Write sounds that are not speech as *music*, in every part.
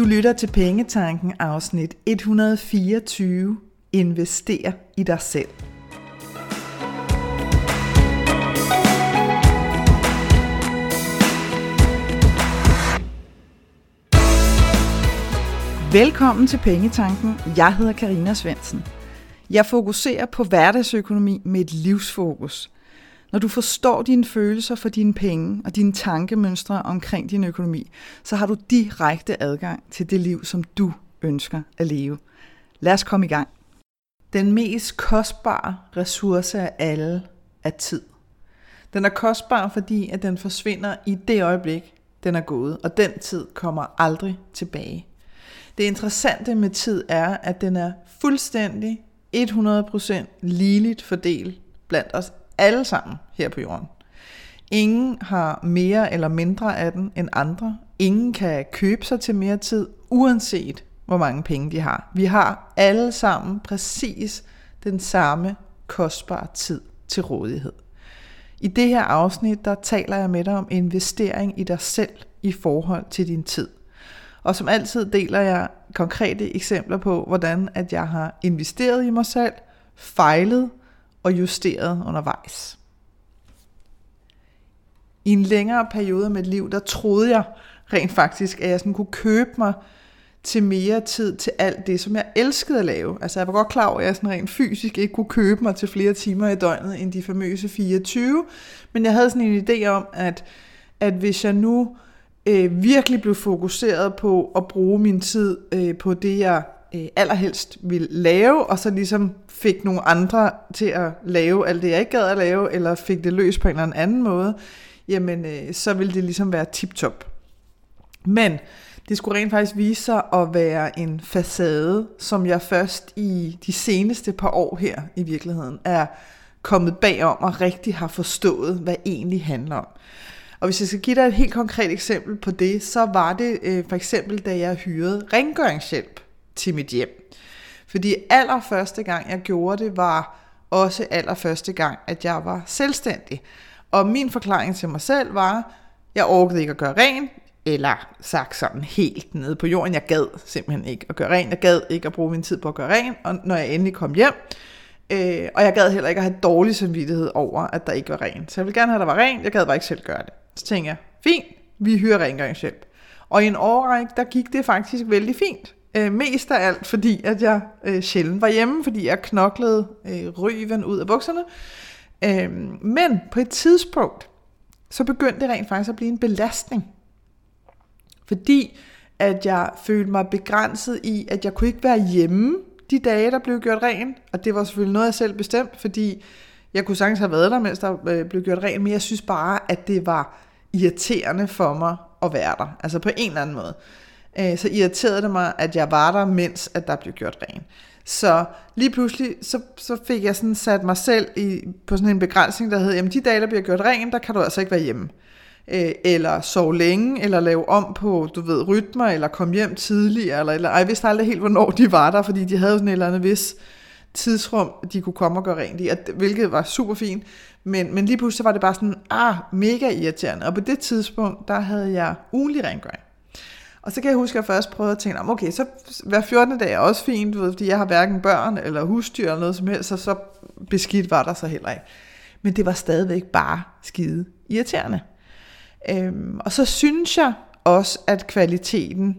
Du lytter til Pengetanken afsnit 124. Invester i dig selv. Velkommen til Pengetanken. Jeg hedder Karina Svensen. Jeg fokuserer på hverdagsøkonomi med et livsfokus. Når du forstår dine følelser for dine penge og dine tankemønstre omkring din økonomi, så har du direkte adgang til det liv, som du ønsker at leve. Lad os komme i gang. Den mest kostbare ressource af alle er tid. Den er kostbar, fordi at den forsvinder i det øjeblik, den er gået, og den tid kommer aldrig tilbage. Det interessante med tid er, at den er fuldstændig 100% ligeligt fordelt blandt os alle sammen her på jorden. Ingen har mere eller mindre af den end andre. Ingen kan købe sig til mere tid, uanset hvor mange penge de har. Vi har alle sammen præcis den samme kostbare tid til rådighed. I det her afsnit, der taler jeg med dig om investering i dig selv i forhold til din tid. Og som altid deler jeg konkrete eksempler på, hvordan at jeg har investeret i mig selv, fejlet og justeret undervejs. I en længere periode af mit liv, der troede jeg rent faktisk, at jeg sådan kunne købe mig til mere tid til alt det, som jeg elskede at lave. Altså jeg var godt klar over, at jeg sådan rent fysisk ikke kunne købe mig til flere timer i døgnet end de famøse 24, men jeg havde sådan en idé om, at, at hvis jeg nu øh, virkelig blev fokuseret på at bruge min tid øh, på det, jeg øh, allerhelst ville lave, og så ligesom fik nogle andre til at lave alt det, jeg ikke gad at lave, eller fik det løst på en eller anden måde, jamen øh, så ville det ligesom være tip-top. Men det skulle rent faktisk vise sig at være en facade, som jeg først i de seneste par år her i virkeligheden er kommet bagom og rigtig har forstået, hvad egentlig handler om. Og hvis jeg skal give dig et helt konkret eksempel på det, så var det øh, for eksempel, da jeg hyrede rengøringshjælp til mit hjem. Fordi allerførste gang jeg gjorde det, var også allerførste gang, at jeg var selvstændig. Og min forklaring til mig selv var, jeg orkede ikke at gøre rent, eller sagt sådan helt nede på jorden, jeg gad simpelthen ikke at gøre rent, jeg gad ikke at bruge min tid på at gøre rent, og når jeg endelig kom hjem, øh, og jeg gad heller ikke at have dårlig samvittighed over, at der ikke var rent. Så jeg ville gerne have, at der var rent, jeg gad bare ikke selv gøre det. Så tænkte jeg, fint, vi hyrer rengøringshjælp. Og i en årrække, der gik det faktisk vældig fint. Øh, mest af alt, fordi at jeg øh, sjældent var hjemme, fordi jeg knoklede øh, ryven ud af bukserne. Øh, men på et tidspunkt, så begyndte det rent faktisk at blive en belastning. Fordi at jeg følte mig begrænset i, at jeg kunne ikke være hjemme de dage, der blev gjort ren. Og det var selvfølgelig noget, jeg selv bestemte, fordi jeg kunne sagtens have været der, mens der øh, blev gjort ren. men jeg synes bare, at det var irriterende for mig at være der. Altså på en eller anden måde. Øh, så irriterede det mig, at jeg var der, mens at der blev gjort rent. Så lige pludselig, så, så fik jeg sådan sat mig selv i, på sådan en begrænsning, der hed, jamen de dage, der bliver gjort rent, der kan du altså ikke være hjemme. Øh, eller sove længe, eller lave om på, du ved, rytmer, eller komme hjem tidligere, eller, eller ej, jeg vidste aldrig helt, hvornår de var der, fordi de havde sådan et eller andet vis tidsrum, de kunne komme og gøre rent i, hvilket var super fint. Men, men lige pludselig var det bare sådan, ah, mega irriterende. Og på det tidspunkt, der havde jeg ugenlig rengøring. Og så kan jeg huske, at jeg først prøvede at tænke, om, okay, så hver 14. dag er også fint, ved, fordi jeg har hverken børn eller husdyr eller noget som helst, så så beskidt var der så heller ikke. Men det var stadigvæk bare skide irriterende. Øhm, og så synes jeg også, at kvaliteten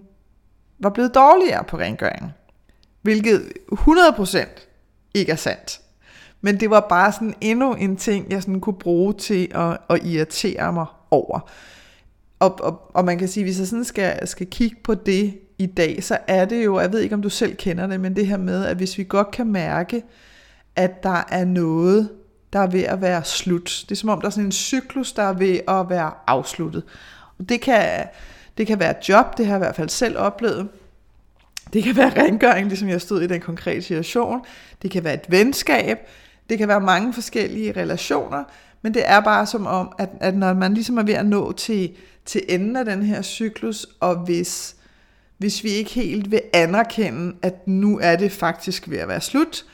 var blevet dårligere på rengøringen. Hvilket 100% ikke er sandt. Men det var bare sådan endnu en ting, jeg sådan kunne bruge til at, at irritere mig over. Og, og, og man kan sige, hvis jeg sådan skal, skal kigge på det i dag, så er det jo, jeg ved ikke om du selv kender det, men det her med, at hvis vi godt kan mærke, at der er noget, der er ved at være slut. Det er som om, der er sådan en cyklus, der er ved at være afsluttet. Og det kan, det kan være job, det har jeg i hvert fald selv oplevet. Det kan være rengøring, ligesom jeg stod i den konkrete situation. Det kan være et venskab. Det kan være mange forskellige relationer. Men det er bare som om, at, at når man ligesom er ved at nå til, til enden af den her cyklus, og hvis, hvis vi ikke helt vil anerkende, at nu er det faktisk ved at være slut,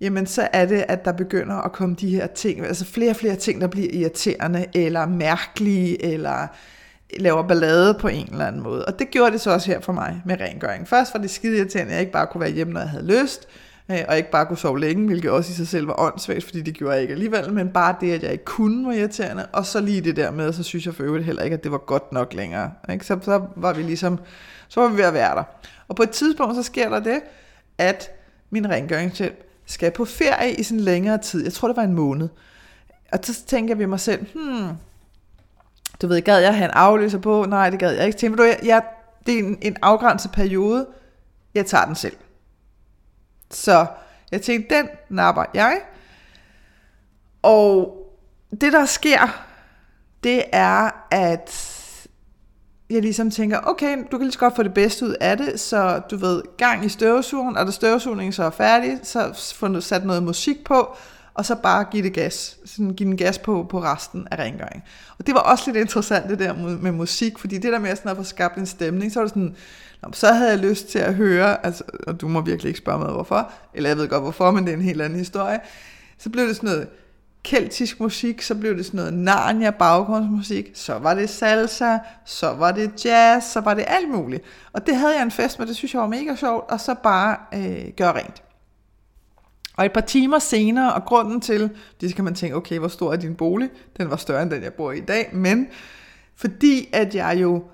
jamen så er det, at der begynder at komme de her ting, altså flere og flere ting, der bliver irriterende, eller mærkelige, eller laver ballade på en eller anden måde. Og det gjorde det så også her for mig med rengøring. Først var det skide irriterende, at jeg ikke bare kunne være hjemme, når jeg havde lyst, øh, og ikke bare kunne sove længe, hvilket også i sig selv var åndssvagt, fordi det gjorde jeg ikke alligevel, men bare det, at jeg ikke kunne, var irriterende. Og så lige det der med, så synes jeg for øvrigt heller ikke, at det var godt nok længere. Ikke? Så, så var vi ligesom, så var vi ved at være der. Og på et tidspunkt, så sker der det, at min rengøringshjælp skal på ferie i sådan længere tid. Jeg tror, det var en måned. Og så tænker jeg ved mig selv, hmm, du ved, gad jeg have en afløser på? Nej, det gad jeg ikke. Tænker du, jeg, jeg, det er en, en afgrænset periode. Jeg tager den selv. Så jeg tænkte, den napper jeg. Og det, der sker, det er, at jeg ligesom tænker, okay, du kan lige så godt få det bedste ud af det, så du ved, gang i støvsugeren, og da støvsugningen så er færdig, så får du sat noget musik på, og så bare give det gas, sådan give den gas på, på resten af rengøring. Og det var også lidt interessant det der med, med musik, fordi det der med sådan at få skabt en stemning, så var det sådan, så havde jeg lyst til at høre, altså, og du må virkelig ikke spørge mig hvorfor, eller jeg ved godt hvorfor, men det er en helt anden historie, så blev det sådan noget keltisk musik, så blev det sådan noget Narnia baggrundsmusik, så var det salsa, så var det jazz, så var det alt muligt. Og det havde jeg en fest med, det synes jeg var mega sjovt, og så bare øh, gøre rent. Og et par timer senere, og grunden til, det kan man tænke, okay, hvor stor er din bolig? Den var større end den, jeg bor i i dag, men fordi at jeg jo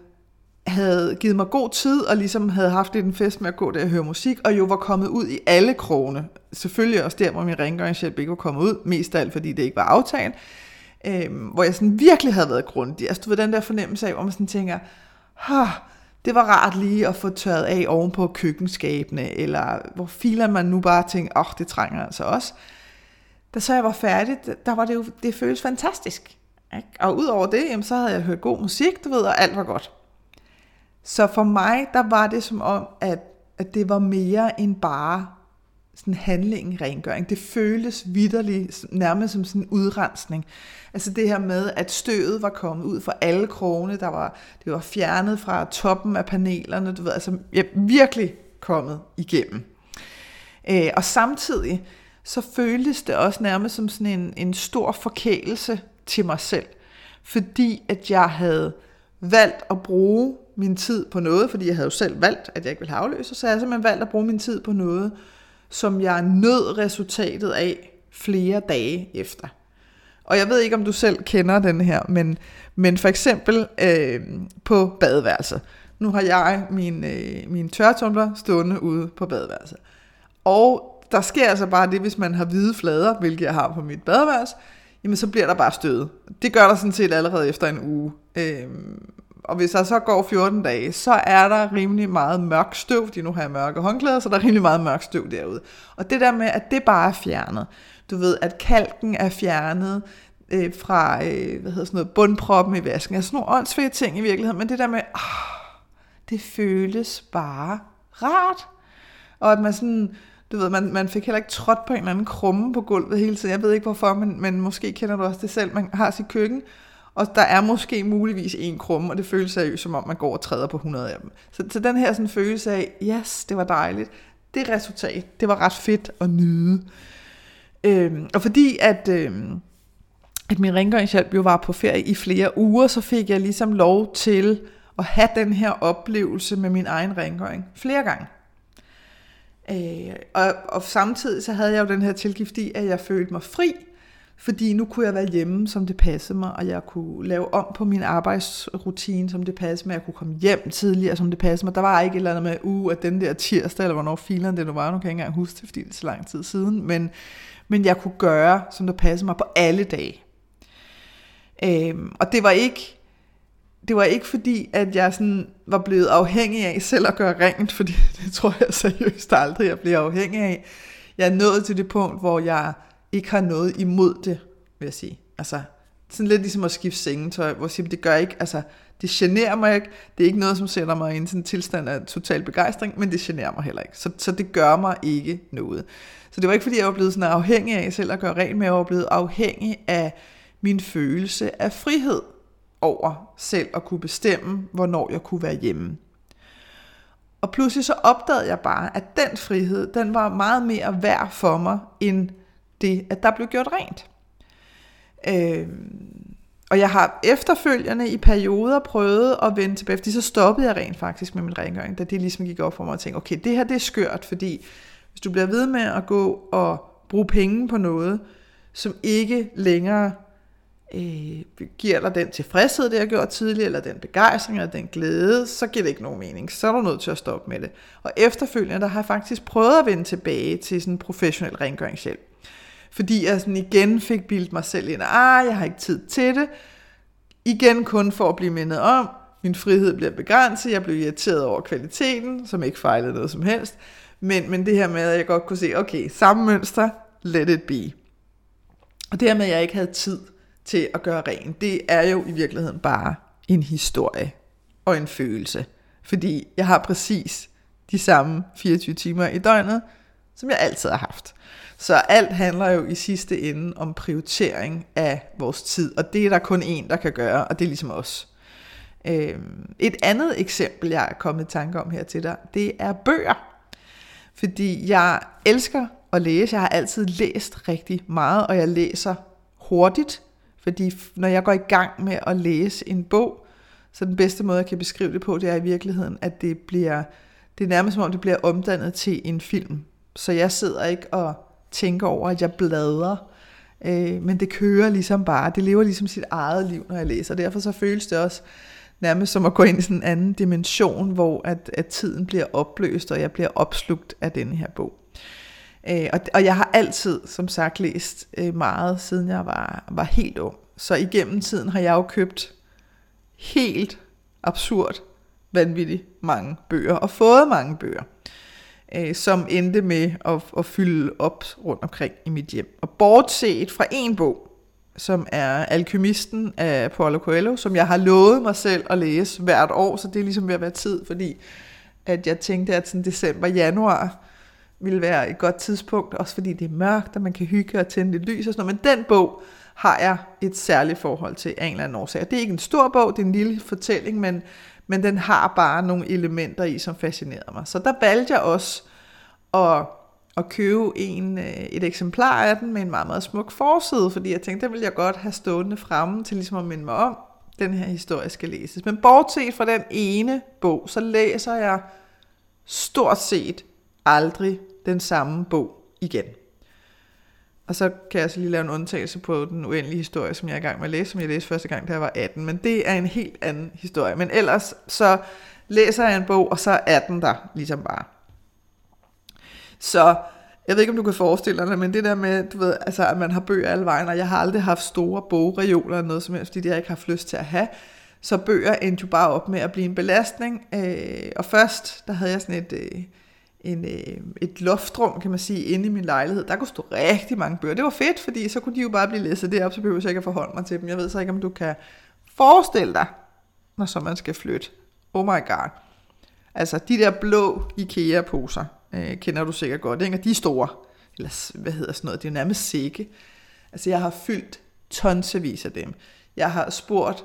havde givet mig god tid, og ligesom havde haft lidt en fest med at gå der og høre musik, og jo var kommet ud i alle krone. Selvfølgelig også der, hvor min rengøringshjælp ikke var kommet ud, mest af alt, fordi det ikke var aftalt. Øhm, hvor jeg sådan virkelig havde været grundig. Altså du ved den der fornemmelse af, hvor man sådan tænker, det var rart lige at få tørret af oven på køkkenskabene, eller hvor filer man nu bare tænker, åh, oh, det trænger altså også. Da så jeg var færdig, der var det jo, det føles fantastisk. Ikke? Og udover det, jamen, så havde jeg hørt god musik, du ved, og alt var godt. Så for mig, der var det som om, at, at det var mere end bare sådan handling rengøring. Det føltes vidderligt nærmest som sådan en udrensning. Altså det her med, at støvet var kommet ud fra alle krogene, der var, det var fjernet fra toppen af panelerne, du ved, altså jeg virkelig kommet igennem. Øh, og samtidig så føltes det også nærmest som sådan en, en stor forkælelse til mig selv, fordi at jeg havde valgt at bruge min tid på noget, fordi jeg havde jo selv valgt, at jeg ikke ville have afløser, så jeg har simpelthen valgt at bruge min tid på noget, som jeg nød resultatet af flere dage efter. Og jeg ved ikke, om du selv kender den her, men, men for eksempel øh, på badeværelset. Nu har jeg min, øh, min tørretumbler stående ude på badeværelset. Og der sker altså bare det, hvis man har hvide flader, hvilket jeg har på mit badeværelse, jamen så bliver der bare stødet. Det gør der sådan set allerede efter en uge. Øh, og hvis der så går 14 dage, så er der rimelig meget mørk støv, fordi nu har jeg mørke håndklæder, så der er rimelig meget mørk støv derude. Og det der med, at det bare er fjernet. Du ved, at kalken er fjernet øh, fra øh, hvad hedder sådan noget, bundproppen i vasken. Altså sådan nogle åndssvage ting i virkeligheden, men det der med, ah, det føles bare rart. Og at man sådan, du ved, man, man fik heller ikke trådt på en eller anden krumme på gulvet hele tiden. Jeg ved ikke hvorfor, men, men måske kender du også det selv. Man har sit køkken, og der er måske muligvis en krumme, og det føles seriøst, som om man går og træder på 100 af dem. Så, så den her sådan følelse af, yes, det var dejligt, det resultat, det var ret fedt at nyde. Øhm, og fordi at, øhm, at min rengøringshjælp jo var på ferie i flere uger, så fik jeg ligesom lov til at have den her oplevelse med min egen rengøring flere gange. Øh, og, og samtidig så havde jeg jo den her tilgift i, at jeg følte mig fri, fordi nu kunne jeg være hjemme, som det passede mig, og jeg kunne lave om på min arbejdsrutine, som det passede mig. Jeg kunne komme hjem tidligere, som det passede mig. Der var ikke et eller andet med, uh, at den der tirsdag, eller hvornår fileren det nu var, nu kan jeg ikke engang huske det, fordi det er så lang tid siden. Men, men jeg kunne gøre, som det passede mig på alle dage. Øhm, og det var ikke det var ikke fordi, at jeg sådan var blevet afhængig af selv at gøre rent, fordi *laughs* det tror jeg seriøst aldrig, jeg bliver afhængig af. Jeg er nået til det punkt, hvor jeg ikke har noget imod det, vil jeg sige. Altså, sådan lidt ligesom at skifte sengetøj, hvor jeg siger, det gør ikke, altså, det generer mig ikke, det er ikke noget, som sætter mig i en sådan tilstand af total begejstring, men det generer mig heller ikke. Så, så det gør mig ikke noget. Så det var ikke, fordi jeg var blevet sådan afhængig af selv at gøre rent, men jeg var blevet afhængig af min følelse af frihed over selv at kunne bestemme, hvornår jeg kunne være hjemme. Og pludselig så opdagede jeg bare, at den frihed, den var meget mere værd for mig, end det, at der blev gjort rent. Øh, og jeg har efterfølgende i perioder prøvet at vende tilbage, fordi så stoppede jeg rent faktisk med min rengøring, da det ligesom gik op for mig og tænkte, okay, det her det er skørt, fordi hvis du bliver ved med at gå og bruge penge på noget, som ikke længere øh, giver dig den tilfredshed, det jeg har gjort tidligere, eller den begejstring, eller den glæde, så giver det ikke nogen mening. Så er du nødt til at stoppe med det. Og efterfølgende, der har jeg faktisk prøvet at vende tilbage til sådan en professionel rengøringshjælp. Fordi jeg sådan igen fik bildt mig selv ind, ah, jeg har ikke tid til det. Igen kun for at blive mindet om, min frihed bliver begrænset, jeg blev irriteret over kvaliteten, som ikke fejlede noget som helst. Men, men det her med, at jeg godt kunne se, okay, samme mønster, let it be. Og det her med, at jeg ikke havde tid til at gøre rent, det er jo i virkeligheden bare en historie og en følelse. Fordi jeg har præcis de samme 24 timer i døgnet, som jeg altid har haft. Så alt handler jo i sidste ende om prioritering af vores tid, og det er der kun én, der kan gøre, og det er ligesom os. Øhm, et andet eksempel, jeg er kommet i tanke om her til dig, det er bøger. Fordi jeg elsker at læse. Jeg har altid læst rigtig meget, og jeg læser hurtigt. Fordi når jeg går i gang med at læse en bog, så den bedste måde, jeg kan beskrive det på, det er i virkeligheden, at det bliver, det er nærmest som om, det bliver omdannet til en film. Så jeg sidder ikke og tænke over, at jeg bladrer, øh, men det kører ligesom bare. Det lever ligesom sit eget liv, når jeg læser. Derfor så føles det også nærmest som at gå ind i sådan en anden dimension, hvor at, at tiden bliver opløst, og jeg bliver opslugt af den her bog. Øh, og, og jeg har altid, som sagt, læst øh, meget, siden jeg var, var helt ung. Så igennem tiden har jeg jo købt helt absurd, vanvittigt mange bøger, og fået mange bøger, øh, som endte med at, at fylde op rundt omkring i mit hjem. Og bortset fra en bog, som er Alkymisten af Paulo Coelho, som jeg har lovet mig selv at læse hvert år, så det er ligesom ved at være tid, fordi at jeg tænkte, at sådan december, januar ville være et godt tidspunkt, også fordi det er mørkt, og man kan hygge og tænde lidt lys og sådan noget. Men den bog har jeg et særligt forhold til af en eller anden årsag. Det er ikke en stor bog, det er en lille fortælling, men, men den har bare nogle elementer i, som fascinerer mig. Så der valgte jeg også at at købe en, øh, et eksemplar af den med en meget, meget smuk forside, fordi jeg tænkte, det ville jeg godt have stående fremme til ligesom at minde mig om, den her historie skal læses. Men bortset fra den ene bog, så læser jeg stort set aldrig den samme bog igen. Og så kan jeg så lige lave en undtagelse på den uendelige historie, som jeg er i gang med at læse, som jeg læste første gang, da jeg var 18. Men det er en helt anden historie. Men ellers så læser jeg en bog, og så er den der ligesom bare. Så jeg ved ikke, om du kan forestille dig men det der med, du ved, altså, at man har bøger alle vejen, og jeg har aldrig haft store bogreoler eller noget som helst, fordi det har jeg ikke haft lyst til at have. Så bøger endte jo bare op med at blive en belastning. Øh, og først, der havde jeg sådan et, øh, en, øh, et loftrum, kan man sige, inde i min lejlighed. Der kunne stå rigtig mange bøger. Det var fedt, fordi så kunne de jo bare blive læst derop, så behøver jeg ikke at forholde mig til dem. Jeg ved så ikke, om du kan forestille dig, når så man skal flytte. Oh my god. Altså, de der blå IKEA-poser, øh, kender du sikkert godt, ikke? de er store, eller hvad hedder sådan noget, det er nærmest sække. Altså jeg har fyldt tonsevis af dem. Jeg har spurgt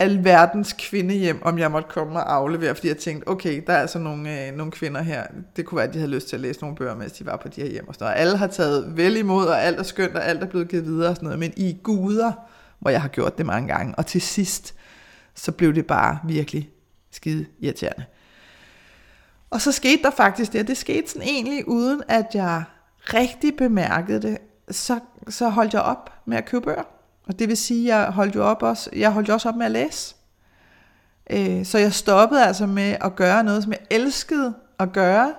alverdens kvindehjem, om jeg måtte komme og aflevere, fordi jeg tænkte, okay, der er altså nogle, øh, nogle kvinder her, det kunne være, at de havde lyst til at læse nogle bøger, mens de var på de her hjem og sådan noget. Alle har taget vel imod, og alt er skønt, og alt er blevet givet videre og sådan noget, men i guder, hvor jeg har gjort det mange gange, og til sidst, så blev det bare virkelig skide irriterende. Og så skete der faktisk det, det skete sådan egentlig uden at jeg rigtig bemærkede det, så, så holdt jeg op med at købe bøger. Og det vil sige, at jeg holdt jo op også, jeg holdt jo også op med at læse. Øh, så jeg stoppede altså med at gøre noget, som jeg elskede at gøre,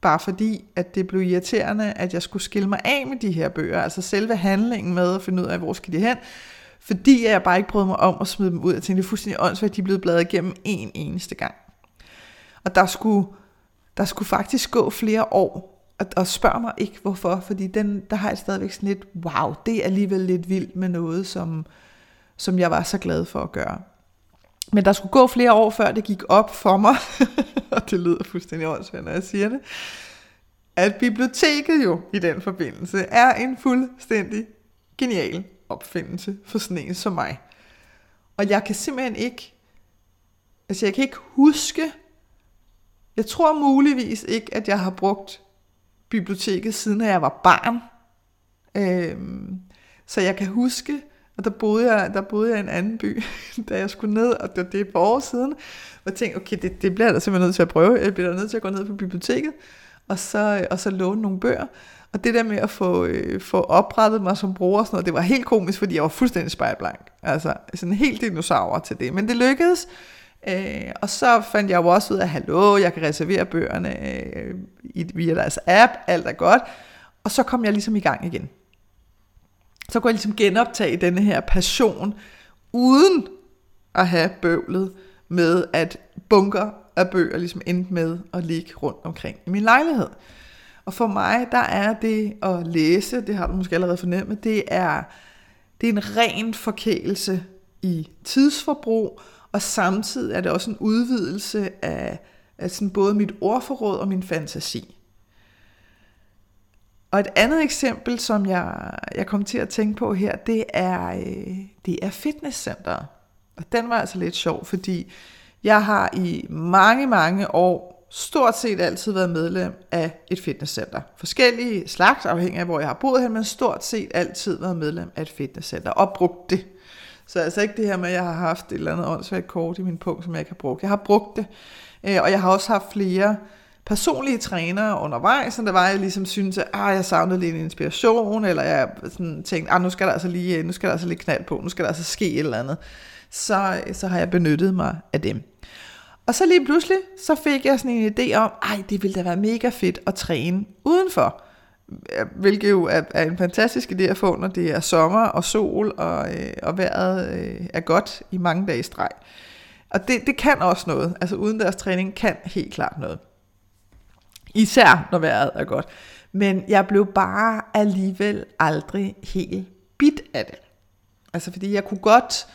bare fordi, at det blev irriterende, at jeg skulle skille mig af med de her bøger, altså selve handlingen med at finde ud af, hvor skal de hen, fordi jeg bare ikke brød mig om at smide dem ud. Jeg tænkte, det er fuldstændig åndssvagt, at de er blevet bladet igennem en eneste gang. Og der skulle, der skulle faktisk gå flere år, og, og spørg mig ikke hvorfor, fordi den, der har jeg stadigvæk sådan lidt, wow, det er alligevel lidt vildt med noget, som, som jeg var så glad for at gøre. Men der skulle gå flere år, før det gik op for mig, *laughs* og det lyder fuldstændig åndssvagt, når jeg siger det, at biblioteket jo i den forbindelse er en fuldstændig genial opfindelse for sådan en som mig. Og jeg kan simpelthen ikke, altså jeg kan ikke huske jeg tror muligvis ikke, at jeg har brugt biblioteket siden jeg var barn. Øhm, så jeg kan huske, Og der boede jeg, der boede jeg i en anden by, *laughs* da jeg skulle ned, og det, det er et par år siden. Og jeg tænkte, okay, det, det bliver jeg da simpelthen nødt til at prøve. Jeg bliver nødt til at gå ned på biblioteket, og så, og så låne nogle bøger. Og det der med at få, øh, få oprettet mig som bruger og sådan noget, det var helt komisk, fordi jeg var fuldstændig spejlblank. Altså sådan en helt dinosaur til det. Men det lykkedes. Øh, og så fandt jeg jo også ud af, hallo, jeg kan reservere bøgerne øh, via deres app, alt er godt. Og så kom jeg ligesom i gang igen. Så kunne jeg ligesom genoptage denne her passion, uden at have bøvlet med, at bunker af bøger ligesom endte med at ligge rundt omkring i min lejlighed. Og for mig, der er det at læse, det har du måske allerede fornemmet, det er, det er en ren forkælelse i tidsforbrug, og samtidig er det også en udvidelse af, af sådan både mit ordforråd og min fantasi. Og et andet eksempel, som jeg, jeg kom til at tænke på her, det er, øh, det er fitnesscenteret. Og den var altså lidt sjov, fordi jeg har i mange, mange år stort set altid været medlem af et fitnesscenter. Forskellige slags, afhængig af hvor jeg har boet hen, men stort set altid været medlem af et fitnesscenter og brugt det. Så altså ikke det her med, at jeg har haft et eller andet åndssvagt kort i min punkt, som jeg ikke har brugt. Jeg har brugt det, øh, og jeg har også haft flere personlige trænere undervejs, så der var, jeg ligesom synes, at ah, jeg savnede lidt inspiration, eller jeg sådan tænkte, ah, nu skal der altså lige, øh, nu skal der altså lige knald på, nu skal der altså ske et eller andet. Så, øh, så har jeg benyttet mig af dem. Og så lige pludselig, så fik jeg sådan en idé om, ej, det ville da være mega fedt at træne udenfor. Hvilket jo er, er en fantastisk idé at få, når det er sommer og sol, og, øh, og vejret øh, er godt i mange dage i streg. Og det, det kan også noget. Altså udendørs træning kan helt klart noget. Især når vejret er godt. Men jeg blev bare alligevel aldrig helt bit af det. Altså fordi jeg kunne godt,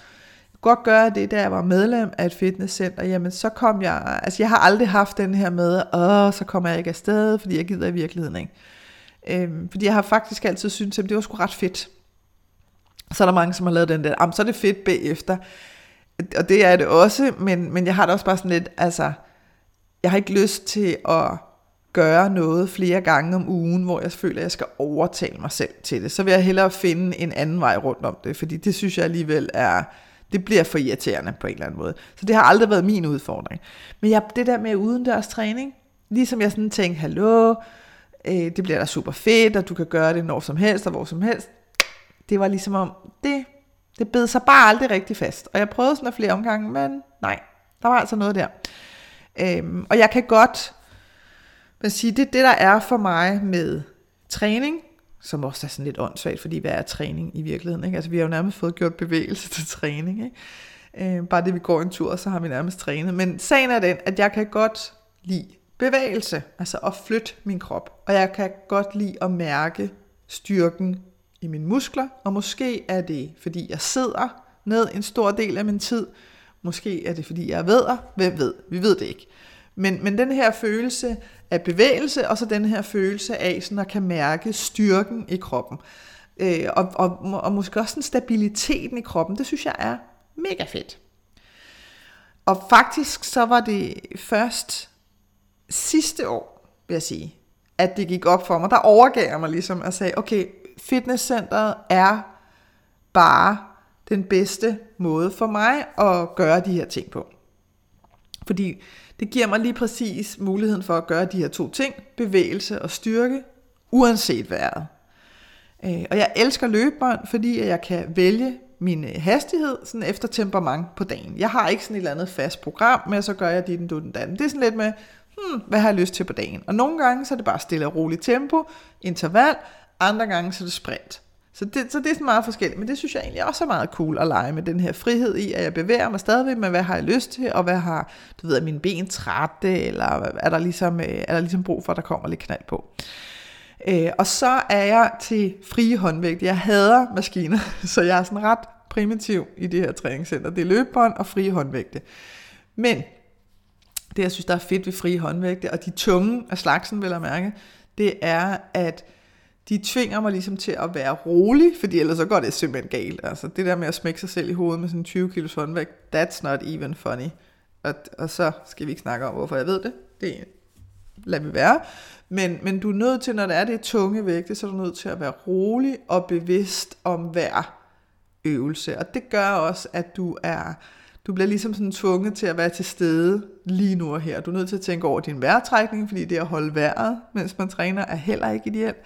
godt gøre det, da jeg var medlem af et fitnesscenter. Jamen så kom jeg, altså jeg har aldrig haft den her med, åh, så kommer jeg ikke afsted, fordi jeg gider i virkeligheden ikke. Øhm, fordi jeg har faktisk altid syntes, at det var sgu ret fedt. Så er der mange, som har lavet den der, jamen så er det fedt bagefter. Og det er det også, men, men jeg har da også bare sådan lidt, altså, jeg har ikke lyst til at gøre noget flere gange om ugen, hvor jeg føler, at jeg skal overtale mig selv til det. Så vil jeg hellere finde en anden vej rundt om det, fordi det synes jeg alligevel er, det bliver for irriterende på en eller anden måde. Så det har aldrig været min udfordring. Men jeg, det der med udendørs træning, ligesom jeg sådan tænkte, hallo, øh, det bliver da super fedt, og du kan gøre det når som helst og hvor som helst. Det var ligesom om, det, det bed sig bare aldrig rigtig fast. Og jeg prøvede sådan af flere omgange, men nej, der var altså noget der. Øhm, og jeg kan godt men sige, det er det, der er for mig med træning, som også er sådan lidt åndssvagt, fordi hvad er træning i virkeligheden? Ikke? Altså vi har jo nærmest fået gjort bevægelse til træning. Ikke? Øh, bare det, vi går en tur, så har vi nærmest trænet. Men sagen er den, at jeg kan godt lide bevægelse, altså at flytte min krop. Og jeg kan godt lide at mærke styrken i mine muskler, og måske er det, fordi jeg sidder ned en stor del af min tid. Måske er det, fordi jeg ved, hvem ved, vi ved det ikke. Men, men den her følelse af bevægelse, og så den her følelse af sådan at kan mærke styrken i kroppen. Øh, og, og, og måske også en stabiliteten i kroppen, det synes jeg er mega fedt. Og faktisk så var det først sidste år, vil jeg sige, at det gik op for mig. Der overgav jeg mig ligesom og sagde, okay, fitnesscenteret er bare den bedste måde for mig at gøre de her ting på. Fordi det giver mig lige præcis muligheden for at gøre de her to ting, bevægelse og styrke, uanset vejret. Øh, og jeg elsker løbebånd, fordi jeg kan vælge min øh, hastighed sådan efter temperament på dagen. Jeg har ikke sådan et eller andet fast program, men så gør jeg dit, den, den, anden. Det er sådan lidt med, hmm, hvad har jeg lyst til på dagen? Og nogle gange så er det bare stille og roligt tempo, interval, andre gange så er det sprint. Så det, så det er sådan meget forskelligt, men det synes jeg egentlig også er meget cool at lege med den her frihed i, at jeg bevæger mig stadigvæk med, hvad har jeg lyst til, og hvad har, du ved, er mine ben trætte, eller er der ligesom, øh, er der ligesom brug for, at der kommer lidt knald på. Øh, og så er jeg til frie håndvægte. Jeg hader maskiner, *laughs* så jeg er sådan ret primitiv i det her træningscenter. Det er løbebånd og frie håndvægte. Men det, jeg synes, der er fedt ved frie håndvægte, og de tunge af slagsen, vil jeg mærke, det er, at de tvinger mig ligesom til at være rolig, fordi ellers så går det simpelthen galt. Altså det der med at smække sig selv i hovedet med sådan 20 kilos håndvægt, that's not even funny. Og, og så skal vi ikke snakke om, hvorfor jeg ved det. Det lader vi være. Men, men du er nødt til, når det er det tunge vægte, så er du nødt til at være rolig og bevidst om hver øvelse. Og det gør også, at du er du bliver ligesom sådan tvunget til at være til stede lige nu og her. Du er nødt til at tænke over din vejrtrækning, fordi det at holde vejret, mens man træner, er heller ikke ideelt.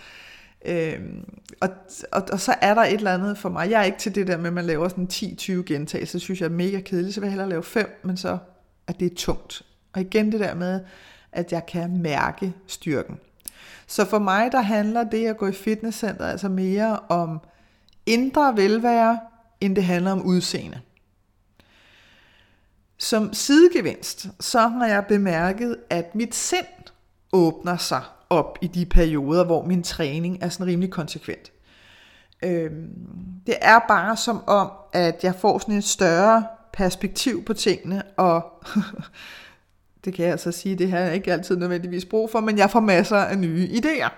Øhm, og, og, og så er der et eller andet for mig. Jeg er ikke til det der med, at man laver sådan 10-20 gentagelser. Det synes jeg er mega kedeligt, så vil jeg hellere lave 5, men så er det tungt. Og igen det der med, at jeg kan mærke styrken. Så for mig, der handler det at gå i fitnesscenter altså mere om indre velvære, end det handler om udseende. Som sidegevinst, så har jeg bemærket, at mit sind åbner sig op i de perioder, hvor min træning er sådan rimelig konsekvent. Øhm, det er bare som om, at jeg får sådan et større perspektiv på tingene, og *laughs* det kan jeg altså sige, det har jeg ikke altid nødvendigvis brug for, men jeg får masser af nye idéer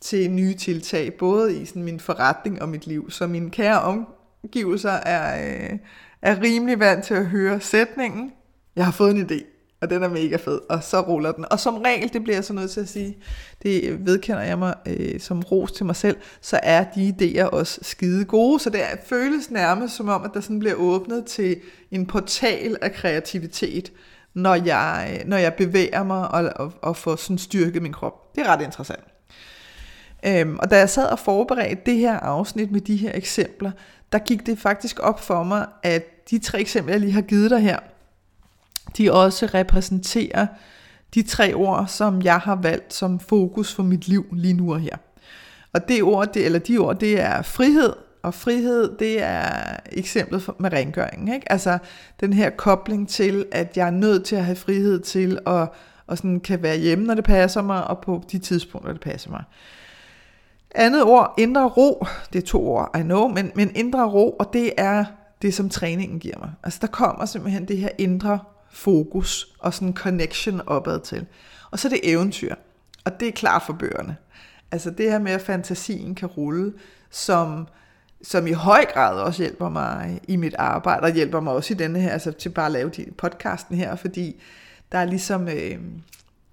til nye tiltag, både i sådan min forretning og mit liv. Så mine kære omgivelser er, øh, er rimelig vant til at høre sætningen, jeg har fået en idé, og den er mega fed, og så ruller den. Og som regel, det bliver jeg så nødt til at sige, det vedkender jeg mig øh, som ros til mig selv, så er de idéer også skide gode, så det er, føles nærmest som om, at der sådan bliver åbnet til en portal af kreativitet, når jeg, øh, når jeg bevæger mig og, og, og får sådan styrket min krop. Det er ret interessant. Øhm, og da jeg sad og forberedte det her afsnit med de her eksempler, der gik det faktisk op for mig, at de tre eksempler, jeg lige har givet dig her, de også repræsenterer de tre ord, som jeg har valgt som fokus for mit liv lige nu og her. Og det ord, det, eller de ord, det er frihed, og frihed, det er eksemplet med rengøringen. Ikke? Altså den her kobling til, at jeg er nødt til at have frihed til at og sådan kan være hjemme, når det passer mig, og på de tidspunkter, det passer mig. Andet ord, indre ro, det er to ord, I know, men, men indre ro, og det er det, som træningen giver mig. Altså der kommer simpelthen det her indre fokus og sådan connection opad til. Og så er det eventyr, og det er klart for bøgerne. Altså det her med, at fantasien kan rulle, som, som i høj grad også hjælper mig i mit arbejde, og hjælper mig også i denne her, altså til bare at lave podcasten her, fordi der er ligesom, øh,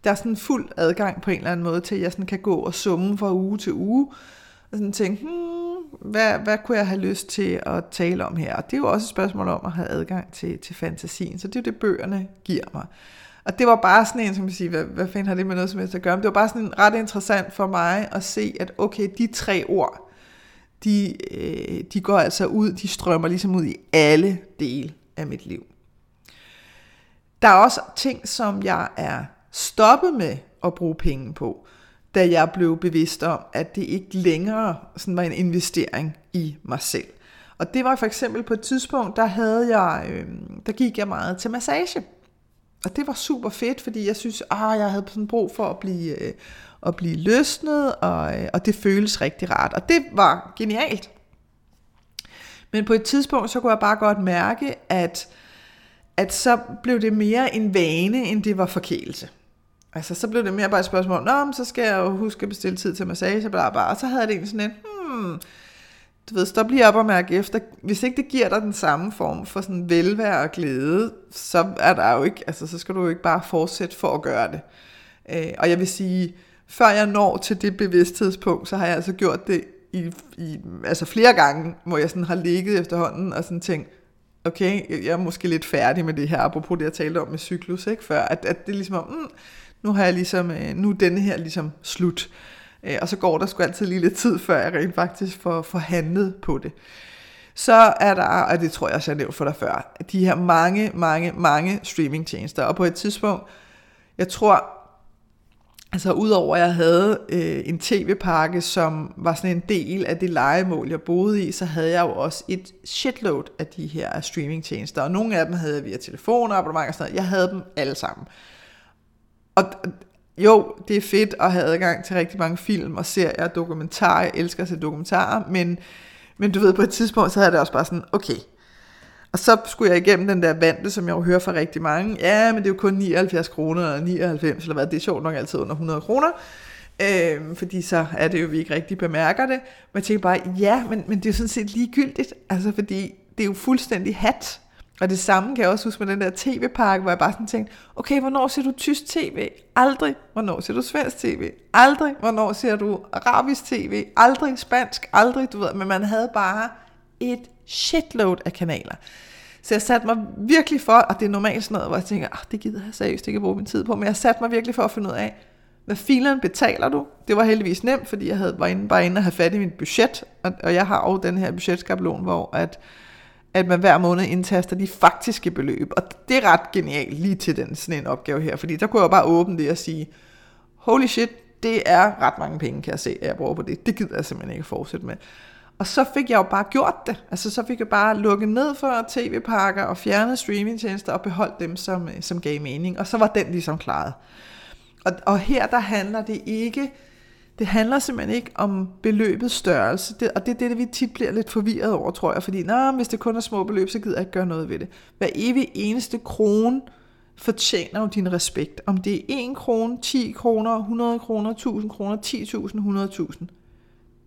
der er sådan fuld adgang på en eller anden måde til, at jeg sådan kan gå og summe fra uge til uge, og sådan tænke, hmm, hvad, hvad kunne jeg have lyst til at tale om her? Og det er jo også et spørgsmål om at have adgang til, til fantasien, så det er jo det, bøgerne giver mig. Og det var bare sådan en, som man siger, hvad, hvad fanden har det med noget som helst at gøre? Men det var bare sådan en ret interessant for mig at se, at okay, de tre ord, de, øh, de går altså ud, de strømmer ligesom ud i alle dele af mit liv. Der er også ting, som jeg er stoppe med at bruge penge på, da jeg blev bevidst om, at det ikke længere sådan var en investering i mig selv. Og det var for eksempel på et tidspunkt, der havde jeg, øh, der gik jeg meget til massage. Og det var super fedt, fordi jeg synes, ah, jeg havde sådan brug for at blive, øh, at blive løsnet, og, øh, og det føles rigtig rart. Og det var genialt. Men på et tidspunkt, så kunne jeg bare godt mærke, at, at så blev det mere en vane, end det var forkælelse. Altså, så blev det mere bare et spørgsmål, Nå, så skal jeg jo huske at bestille tid til massage, bla, bla. og så havde jeg det egentlig sådan en, hmm, du ved, stop lige op og mærke efter. Hvis ikke det giver dig den samme form for sådan velvære og glæde, så er der jo ikke, altså så skal du jo ikke bare fortsætte for at gøre det. Øh, og jeg vil sige, før jeg når til det bevidsthedspunkt, så har jeg altså gjort det i, i altså flere gange, hvor jeg sådan har ligget efterhånden og sådan tænkt, okay, jeg er måske lidt færdig med det her, apropos det, jeg talte om med cyklus, ikke, før, at, at det er ligesom, mm, nu har jeg ligesom, øh, nu er denne her ligesom slut. Øh, og så går der sgu altid lige lidt tid, før jeg rent faktisk får, får handlet på det. Så er der, og det tror jeg også, jeg nævnte for dig før, de her mange, mange, mange streamingtjenester. Og på et tidspunkt, jeg tror, altså udover at jeg havde øh, en tv-pakke, som var sådan en del af det legemål, jeg boede i, så havde jeg jo også et shitload af de her streamingtjenester. Og nogle af dem havde jeg via telefoner, abonnement og sådan noget. Jeg havde dem alle sammen. Og jo, det er fedt at have adgang til rigtig mange film og serier og dokumentarer. Jeg elsker at se dokumentarer, men, men du ved, på et tidspunkt, så havde det også bare sådan, okay. Og så skulle jeg igennem den der vante, som jeg jo hører fra rigtig mange. Ja, men det er jo kun 79 kroner, eller 99, eller hvad. Det er sjovt nok altid under 100 kroner. Øhm, fordi så er det jo, vi ikke rigtig bemærker det. Men jeg tænker bare, ja, men, men det er jo sådan set ligegyldigt. Altså, fordi det er jo fuldstændig hat og det samme kan jeg også huske med den der tv-pakke, hvor jeg bare sådan tænkte, okay, hvornår ser du tysk tv? Aldrig. Hvornår ser du svensk tv? Aldrig. Hvornår ser du arabisk tv? Aldrig. Spansk? Aldrig. Du ved, men man havde bare et shitload af kanaler. Så jeg satte mig virkelig for, og det er normalt sådan noget, hvor jeg tænker, ah, det gider jeg seriøst ikke at bruge min tid på, men jeg satte mig virkelig for at finde ud af, hvad filen betaler du? Det var heldigvis nemt, fordi jeg havde, var inde, bare inde og have fat i mit budget, og, og jeg har også den her budgetskabelon, hvor at, at man hver måned indtaster de faktiske beløb, og det er ret genialt lige til den, sådan en opgave her, fordi der kunne jeg bare åbne det og sige, holy shit, det er ret mange penge, kan jeg se, at jeg bruger på det. Det gider jeg simpelthen ikke fortsætte med. Og så fik jeg jo bare gjort det. Altså så fik jeg bare lukket ned for tv-pakker og fjernet streamingtjenester og beholdt dem, som, øh, som gav mening. Og så var den ligesom klaret. Og, og her der handler det ikke, det handler simpelthen ikke om beløbets størrelse, det, og det er det, vi tit bliver lidt forvirret over, tror jeg, fordi Nå, hvis det kun er små beløb, så gider jeg ikke gøre noget ved det. Hver evig eneste krone fortjener jo din respekt. Om det er 1 krone, 10 kroner, 100 kroner, 1000 kroner, 10.000, 100.000.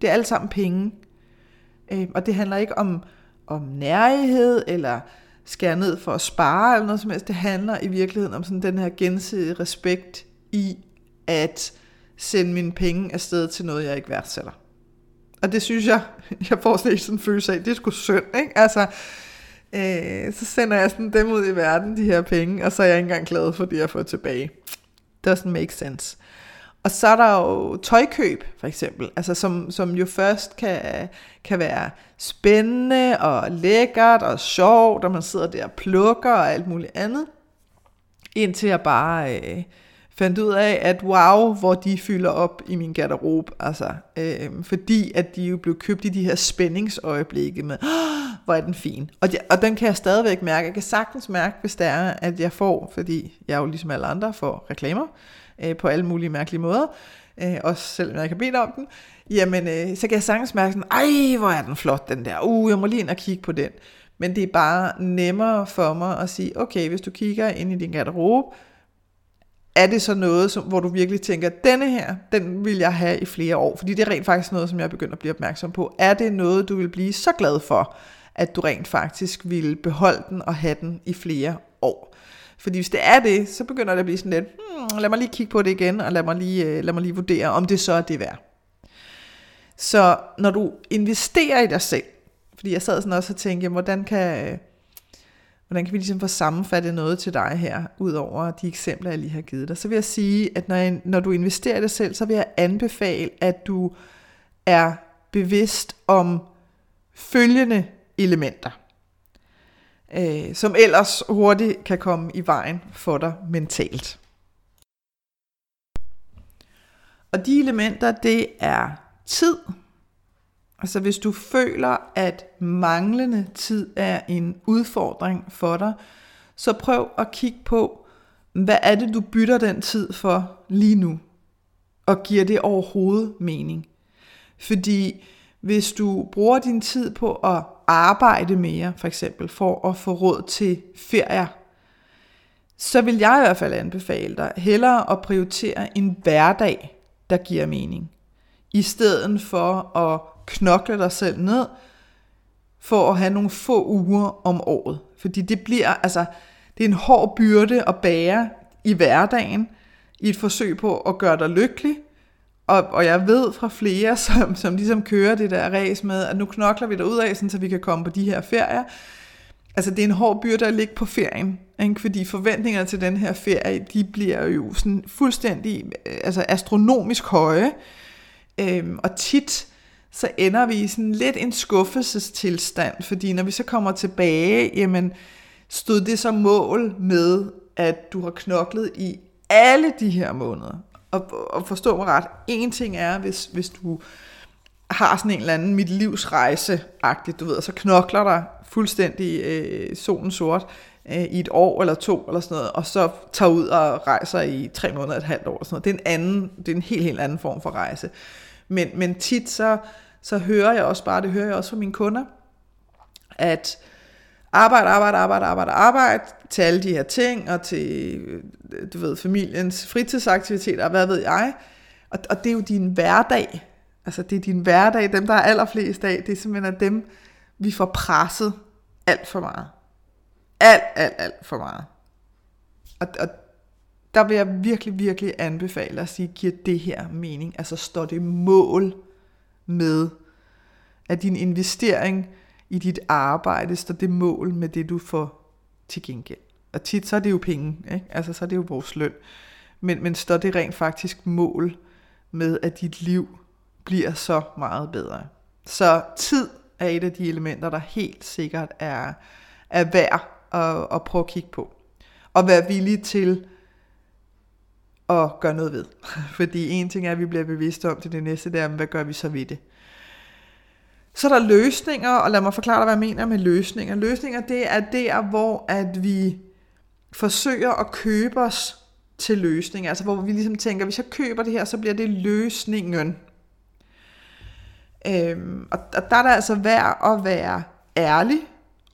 Det er alt sammen penge. Øh, og det handler ikke om, om nærighed, eller skære ned for at spare, eller noget som helst. Det handler i virkeligheden om sådan den her gensidige respekt i at sende mine penge afsted til noget, jeg ikke værdsætter. Og det synes jeg, *laughs* jeg får slet ikke sådan en følelse af, det er sgu synd, ikke? Altså, øh, så sender jeg sådan dem ud i verden, de her penge, og så er jeg ikke engang glad for det, jeg får tilbage. Doesn't make sense. Og så er der jo tøjkøb, for eksempel, altså som, som jo først kan, kan være spændende og lækkert og sjovt, og man sidder der og plukker og alt muligt andet, indtil jeg bare øh, fandt ud af, at wow, hvor de fylder op i min garderobe, altså, øh, fordi at de jo blev købt i de her spændingsøjeblikke med, oh, hvor er den fin. Og, de, og den kan jeg stadigvæk mærke. Jeg kan sagtens mærke, hvis det er, at jeg får, fordi jeg jo ligesom alle andre får reklamer øh, på alle mulige mærkelige måder, øh, også selvom jeg ikke har bedt om den, jamen øh, så kan jeg sagtens mærke sådan, ej, hvor er den flot den der, uh, jeg må lige ind og kigge på den. Men det er bare nemmere for mig at sige, okay, hvis du kigger ind i din garderobe, er det så noget, som, hvor du virkelig tænker, denne her, den vil jeg have i flere år? Fordi det er rent faktisk noget, som jeg begynder at blive opmærksom på. Er det noget, du vil blive så glad for, at du rent faktisk vil beholde den og have den i flere år? Fordi hvis det er det, så begynder det at blive sådan lidt, hmm, lad mig lige kigge på det igen, og lad mig lige, øh, lad mig lige vurdere, om det så er det værd. Så når du investerer i dig selv, fordi jeg sad sådan også og tænkte, hvordan kan, øh, hvordan kan vi ligesom få sammenfattet noget til dig her, ud over de eksempler, jeg lige har givet dig, så vil jeg sige, at når, jeg, når du investerer i dig selv, så vil jeg anbefale, at du er bevidst om følgende elementer, øh, som ellers hurtigt kan komme i vejen for dig mentalt. Og de elementer, det er tid, Altså hvis du føler, at manglende tid er en udfordring for dig, så prøv at kigge på, hvad er det, du bytter den tid for lige nu? Og giver det overhovedet mening? Fordi hvis du bruger din tid på at arbejde mere, for eksempel for at få råd til ferier, så vil jeg i hvert fald anbefale dig hellere at prioritere en hverdag, der giver mening, i stedet for at knokle dig selv ned, for at have nogle få uger om året. Fordi det bliver, altså, det er en hård byrde at bære i hverdagen, i et forsøg på at gøre dig lykkelig. Og, og jeg ved fra flere, *laughs* som, som ligesom kører det der race med, at nu knokler vi ud af, så vi kan komme på de her ferier. Altså det er en hård byrde at ligge på ferien, ikke? fordi forventningerne til den her ferie, de bliver jo sådan fuldstændig øh, altså astronomisk høje. Øhm, og tit, så ender vi i sådan lidt en skuffelsestilstand, fordi når vi så kommer tilbage, jamen stod det så mål med, at du har knoklet i alle de her måneder. Og, og forstå mig ret, en ting er, hvis, hvis du har sådan en eller anden mit livs rejse du ved, og så knokler der fuldstændig øh, solen sort øh, i et år eller to eller sådan noget, og så tager ud og rejser i tre måneder, et halvt år eller sådan noget. Det er en anden, det er en helt, helt anden form for rejse. Men, men tit så, så hører jeg også bare, det hører jeg også fra mine kunder, at arbejde, arbejde, arbejde, arbejde, arbejde til alle de her ting, og til, øh, du ved, familiens fritidsaktiviteter, hvad ved jeg. Og, og det er jo din hverdag. Altså det er din hverdag, dem der er allerflest af, det er simpelthen dem, vi får presset alt for meget. Alt, alt, alt for meget. Og, og der vil jeg virkelig, virkelig anbefale at sige, giver det her mening? Altså står det mål med, at din investering i dit arbejde står det mål med det, du får til gengæld. Og tit så er det jo penge, ikke? altså så er det jo vores løn. Men, men står det rent faktisk mål med, at dit liv bliver så meget bedre. Så tid er et af de elementer, der helt sikkert er, er værd at, at prøve at kigge på. Og være villig til at gøre noget ved. *laughs* Fordi en ting er, at vi bliver bevidste om det, det næste, det er, hvad gør vi så ved det? Så er der løsninger, og lad mig forklare dig, hvad jeg mener med løsninger. Løsninger, det er der, hvor at vi forsøger at købe os til løsninger. Altså hvor vi ligesom tænker, hvis jeg køber det her, så bliver det løsningen. Øhm, og, og der er det altså værd at være ærlig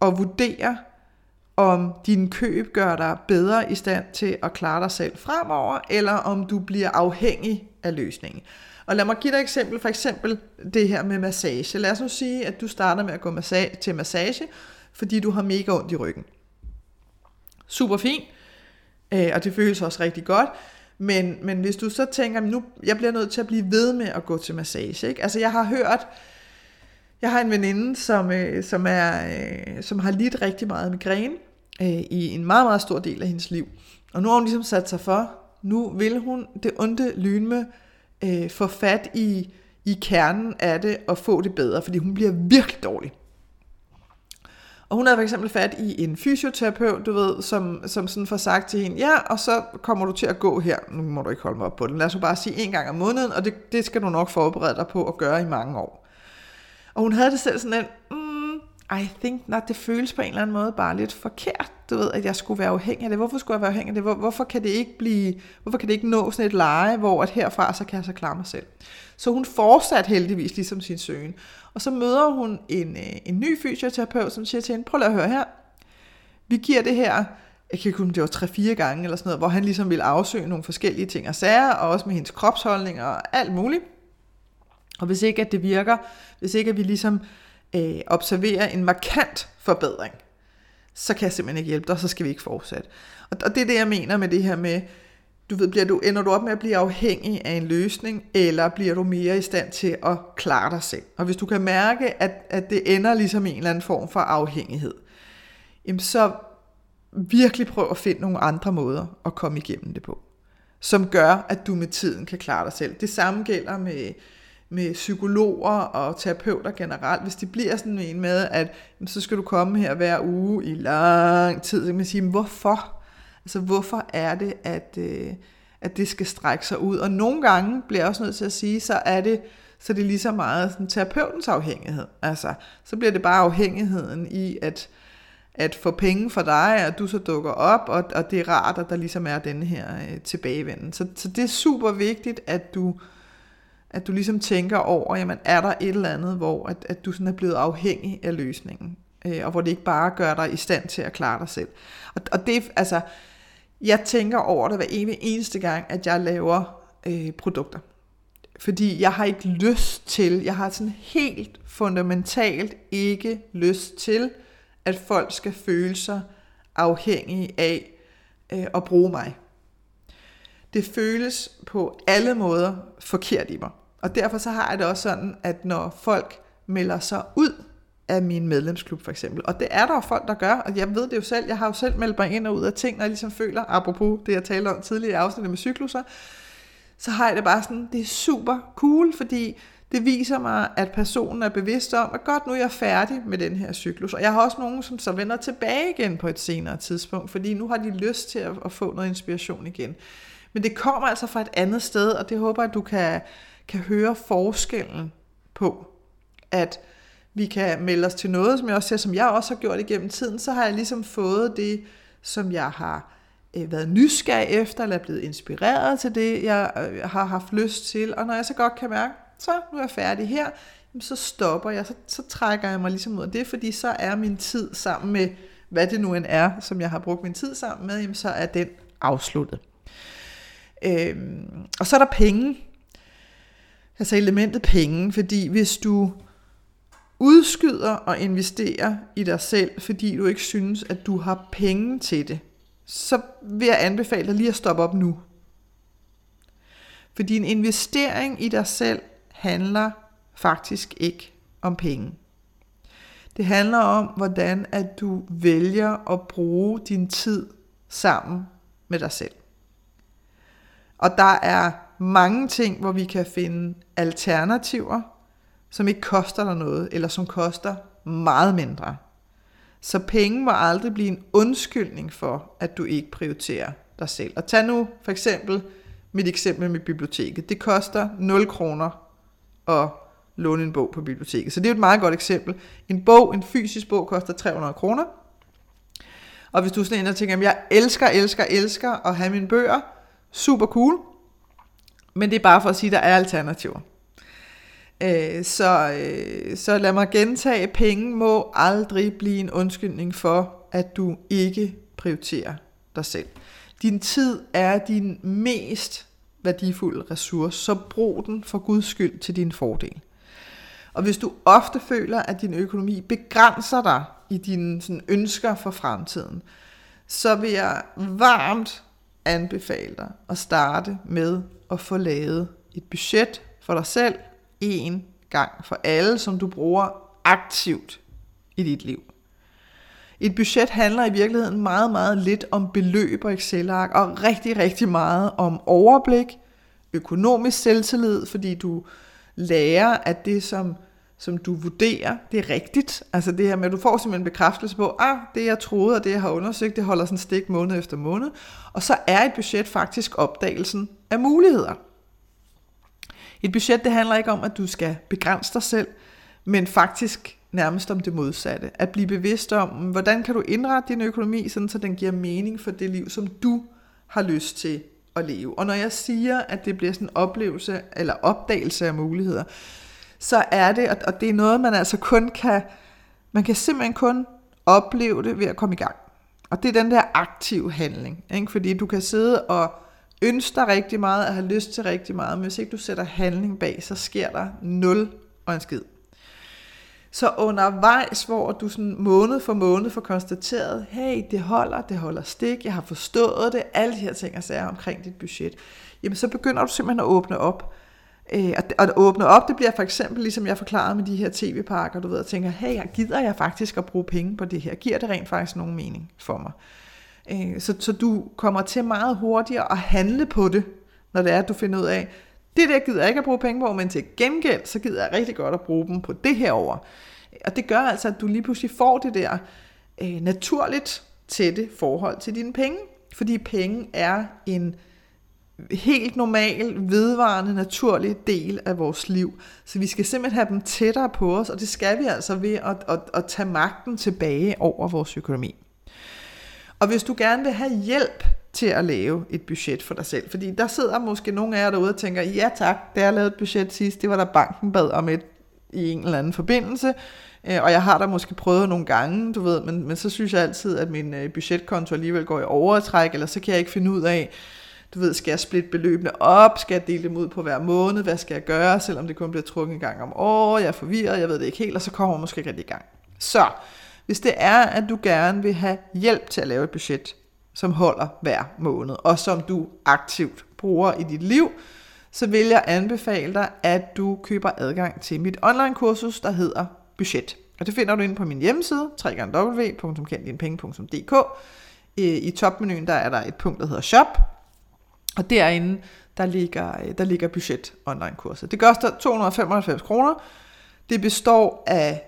og vurdere, om din køb gør dig bedre i stand til at klare dig selv fremover, eller om du bliver afhængig af løsningen. Og lad mig give dig et eksempel, for eksempel det her med massage. Lad os nu sige, at du starter med at gå massage, til massage, fordi du har mega ondt i ryggen. Super fint, øh, og det føles også rigtig godt. Men, men hvis du så tænker, nu jeg bliver nødt til at blive ved med at gå til massage. Ikke? Altså jeg har hørt, jeg har en veninde, som, øh, som, er, øh, som har lidt rigtig meget migræne øh, i en meget, meget stor del af hendes liv. Og nu har hun ligesom sat sig for, nu vil hun det onde lynme øh, få fat i, i kernen af det og få det bedre, fordi hun bliver virkelig dårlig. Og hun havde for eksempel fat i en fysioterapeut, du ved, som, som sådan får sagt til hende, ja, og så kommer du til at gå her, nu må du ikke holde mig op på den, lad os bare sige en gang om måneden, og det, det skal du nok forberede dig på at gøre i mange år. Og hun havde det selv sådan en, mm, I think not, det føles på en eller anden måde bare lidt forkert, du ved, at jeg skulle være afhængig af det. Hvorfor skulle jeg være afhængig af det? Hvor, hvorfor kan det ikke blive, hvorfor kan det ikke nå sådan et leje, hvor at herfra, så kan jeg så klare mig selv. Så hun fortsatte heldigvis ligesom sin søgen. Og så møder hun en, øh, en ny fysioterapeut, som siger til hende, prøv lige at høre her, vi giver det her, jeg kan ikke huske, det var 3-4 gange eller sådan noget, hvor han ligesom ville afsøge nogle forskellige ting og sager, og også med hendes kropsholdning og alt muligt. Og hvis ikke at det virker, hvis ikke at vi ligesom øh, observerer en markant forbedring, så kan jeg simpelthen ikke hjælpe dig, og så skal vi ikke fortsætte. Og, og det er det, jeg mener med det her med, du ved, bliver du, ender du op med at blive afhængig af en løsning, eller bliver du mere i stand til at klare dig selv? Og hvis du kan mærke, at, at det ender ligesom en eller anden form for afhængighed, jamen så virkelig prøv at finde nogle andre måder at komme igennem det på, som gør, at du med tiden kan klare dig selv. Det samme gælder med, med psykologer og terapeuter generelt. Hvis de bliver sådan en med, at så skal du komme her hver uge i lang tid, så kan man sige, hvorfor? Altså, hvorfor er det, at, øh, at det skal strække sig ud? Og nogle gange bliver jeg også nødt til at sige, så er det, så det er lige så meget sådan, terapeutens afhængighed. Altså, så bliver det bare afhængigheden i, at, at få penge for dig, at du så dukker op, og, og det er rart, at der ligesom er den her øh, tilbagevenden. Så, så det er super vigtigt, at du, at du ligesom tænker over, jamen er der et eller andet, hvor at, at du sådan er blevet afhængig af løsningen, øh, og hvor det ikke bare gør dig i stand til at klare dig selv. Og, og det, altså, jeg tænker over det hver eneste gang, at jeg laver øh, produkter. Fordi jeg har ikke lyst til, jeg har sådan helt fundamentalt ikke lyst til, at folk skal føle sig afhængige af øh, at bruge mig. Det føles på alle måder forkert i mig. Og derfor så har jeg det også sådan, at når folk melder sig ud af min medlemsklub for eksempel. Og det er der jo folk, der gør, og jeg ved det jo selv, jeg har jo selv meldt mig ind og ud af ting, når jeg ligesom føler, apropos det jeg talte om tidligere i afsnittet med cykluser, så har jeg det bare sådan, det er super cool, fordi det viser mig, at personen er bevidst om, at godt nu er jeg færdig med den her cyklus. Og jeg har også nogen, som så vender tilbage igen på et senere tidspunkt, fordi nu har de lyst til at, at få noget inspiration igen. Men det kommer altså fra et andet sted, og det håber jeg, at du kan, kan høre forskellen på, at vi kan melde os til noget, som jeg også ser, som jeg også har gjort igennem tiden, så har jeg ligesom fået det, som jeg har øh, været nysgerrig efter, eller er blevet inspireret til det, jeg øh, har haft lyst til. Og når jeg så godt kan mærke, så nu er jeg færdig her, så stopper jeg, så, så trækker jeg mig ligesom ud af det, fordi så er min tid sammen med, hvad det nu end er, som jeg har brugt min tid sammen med, jamen så er den afsluttet. Øhm, og så er der penge. Altså elementet penge, fordi hvis du udskyder og investerer i dig selv, fordi du ikke synes, at du har penge til det, så vil jeg anbefale dig lige at stoppe op nu. Fordi en investering i dig selv handler faktisk ikke om penge. Det handler om, hvordan at du vælger at bruge din tid sammen med dig selv. Og der er mange ting, hvor vi kan finde alternativer, som ikke koster dig noget, eller som koster meget mindre. Så penge må aldrig blive en undskyldning for, at du ikke prioriterer dig selv. Og tag nu for eksempel mit eksempel med biblioteket. Det koster 0 kroner at låne en bog på biblioteket. Så det er et meget godt eksempel. En bog, en fysisk bog, koster 300 kroner. Og hvis du er sådan en, der tænker, at jeg elsker, elsker, elsker at have mine bøger, super cool. Men det er bare for at sige, at der er alternativer. Øh, så, øh, så lad mig gentage, penge må aldrig blive en undskyldning for, at du ikke prioriterer dig selv. Din tid er din mest værdifulde ressource, så brug den for Guds skyld til din fordel. Og hvis du ofte føler, at din økonomi begrænser dig i dine sådan, ønsker for fremtiden, så vil jeg varmt anbefale dig at starte med at få lavet et budget for dig selv en gang for alle, som du bruger aktivt i dit liv. Et budget handler i virkeligheden meget, meget lidt om beløb og Excel-ark, og rigtig, rigtig meget om overblik, økonomisk selvtillid, fordi du lærer, at det, som, som du vurderer, det er rigtigt. Altså det her med, at du får simpelthen en bekræftelse på, ah, det jeg troede, og det jeg har undersøgt, det holder sådan stik måned efter måned. Og så er et budget faktisk opdagelsen af muligheder. Et budget, det handler ikke om, at du skal begrænse dig selv, men faktisk nærmest om det modsatte. At blive bevidst om, hvordan kan du indrette din økonomi, sådan så den giver mening for det liv, som du har lyst til at leve. Og når jeg siger, at det bliver sådan en oplevelse eller opdagelse af muligheder, så er det, og det er noget, man altså kun kan, man kan simpelthen kun opleve det ved at komme i gang. Og det er den der aktive handling, ikke? fordi du kan sidde og ønske dig rigtig meget, og have lyst til rigtig meget, men hvis ikke du sætter handling bag, så sker der nul og en skid. Så undervejs, hvor du sådan måned for måned får konstateret, hey, det holder, det holder stik, jeg har forstået det, alle de her ting og sager omkring dit budget, jamen så begynder du simpelthen at åbne op. Øh, og at åbne op, det bliver for eksempel, ligesom jeg forklarede med de her tv-parker, du ved, og tænker, hey, gider jeg faktisk at bruge penge på det her? Giver det rent faktisk nogen mening for mig? Øh, så, så du kommer til meget hurtigere at handle på det, når det er, at du finder ud af, det der gider jeg ikke at bruge penge på, men til gengæld, så gider jeg rigtig godt at bruge dem på det her over. Og det gør altså, at du lige pludselig får det der øh, naturligt tætte forhold til dine penge. Fordi penge er en helt normal, vedvarende, naturlig del af vores liv. Så vi skal simpelthen have dem tættere på os, og det skal vi altså ved at, at, at tage magten tilbage over vores økonomi. Og hvis du gerne vil have hjælp til at lave et budget for dig selv, fordi der sidder måske nogle af jer derude og tænker, ja tak, da jeg lavede et budget sidst, det var der banken bad om et i en eller anden forbindelse, øh, og jeg har da måske prøvet nogle gange, du ved, men, men så synes jeg altid, at min øh, budgetkonto alligevel går i overtræk, eller så kan jeg ikke finde ud af, du ved, skal jeg splitte beløbene op, skal jeg dele dem ud på hver måned, hvad skal jeg gøre, selvom det kun bliver trukket en gang om året, jeg er forvirret, jeg ved det ikke helt, og så kommer man måske ikke rigtig i gang. Så, hvis det er, at du gerne vil have hjælp til at lave et budget, som holder hver måned, og som du aktivt bruger i dit liv, så vil jeg anbefale dig, at du køber adgang til mit online kursus, der hedder Budget. Og det finder du inde på min hjemmeside, www.kenddinepenge.dk. I topmenuen der er der et punkt, der hedder Shop, og derinde der ligger, øh, der ligger budget online kurset. Det koster 295 kroner. Det består af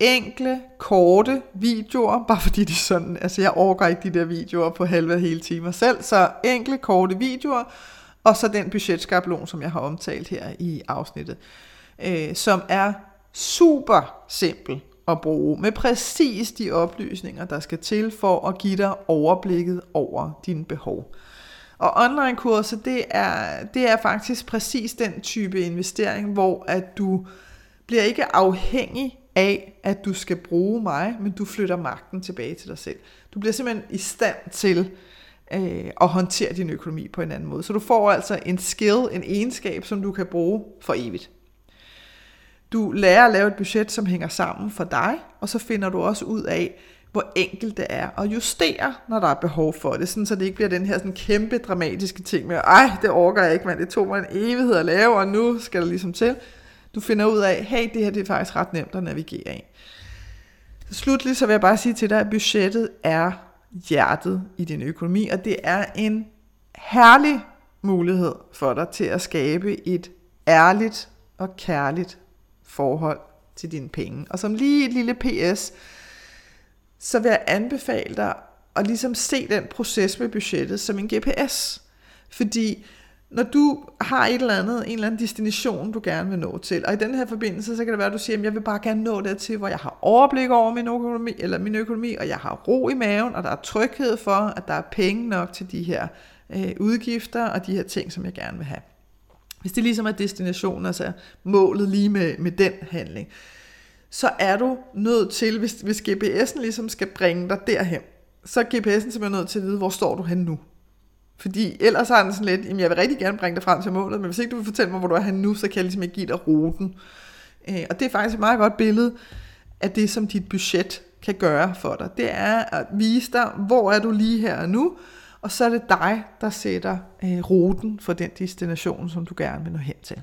enkle, korte videoer, bare fordi de sådan, altså jeg overgår ikke de der videoer på halve hele timer selv, så enkle, korte videoer, og så den budgetskabelon, som jeg har omtalt her i afsnittet, øh, som er super simpel at bruge, med præcis de oplysninger, der skal til for at give dig overblikket over dine behov. Og online-kurser, det er, det er faktisk præcis den type investering, hvor at du bliver ikke afhængig af, at du skal bruge mig, men du flytter magten tilbage til dig selv. Du bliver simpelthen i stand til øh, at håndtere din økonomi på en anden måde. Så du får altså en skill, en egenskab, som du kan bruge for evigt. Du lærer at lave et budget, som hænger sammen for dig, og så finder du også ud af, hvor enkelt det er at justere, når der er behov for det, sådan, så det ikke bliver den her sådan kæmpe dramatiske ting med, ej, det orker jeg ikke, mand, det tog mig en evighed at lave, og nu skal der ligesom til. Du finder ud af, hey, det her det er faktisk ret nemt at navigere i. Slutlig så vil jeg bare sige til dig, at budgettet er hjertet i din økonomi, og det er en herlig mulighed for dig til at skabe et ærligt og kærligt forhold til dine penge. Og som lige et lille PS, så vil jeg anbefale dig at ligesom se den proces med budgettet som en GPS. Fordi når du har et eller andet, en eller anden destination, du gerne vil nå til, og i den her forbindelse, så kan det være, at du siger, at jeg vil bare gerne nå dertil, hvor jeg har overblik over min økonomi, eller min økonomi, og jeg har ro i maven, og der er tryghed for, at der er penge nok til de her øh, udgifter, og de her ting, som jeg gerne vil have. Hvis det ligesom er destinationen, altså målet lige med, med den handling, så er du nødt til, hvis, hvis GPS'en ligesom skal bringe dig derhen, så er GPS'en simpelthen nødt til at vide, hvor står du hen nu. Fordi ellers er den sådan lidt, jamen jeg vil rigtig gerne bringe dig frem til målet, men hvis ikke du vil fortælle mig, hvor du er nu, så kan jeg ligesom ikke give dig ruten. Øh, og det er faktisk et meget godt billede af det, som dit budget kan gøre for dig. Det er at vise dig, hvor er du lige her og nu, og så er det dig, der sætter øh, ruten for den destination, som du gerne vil nå hen til.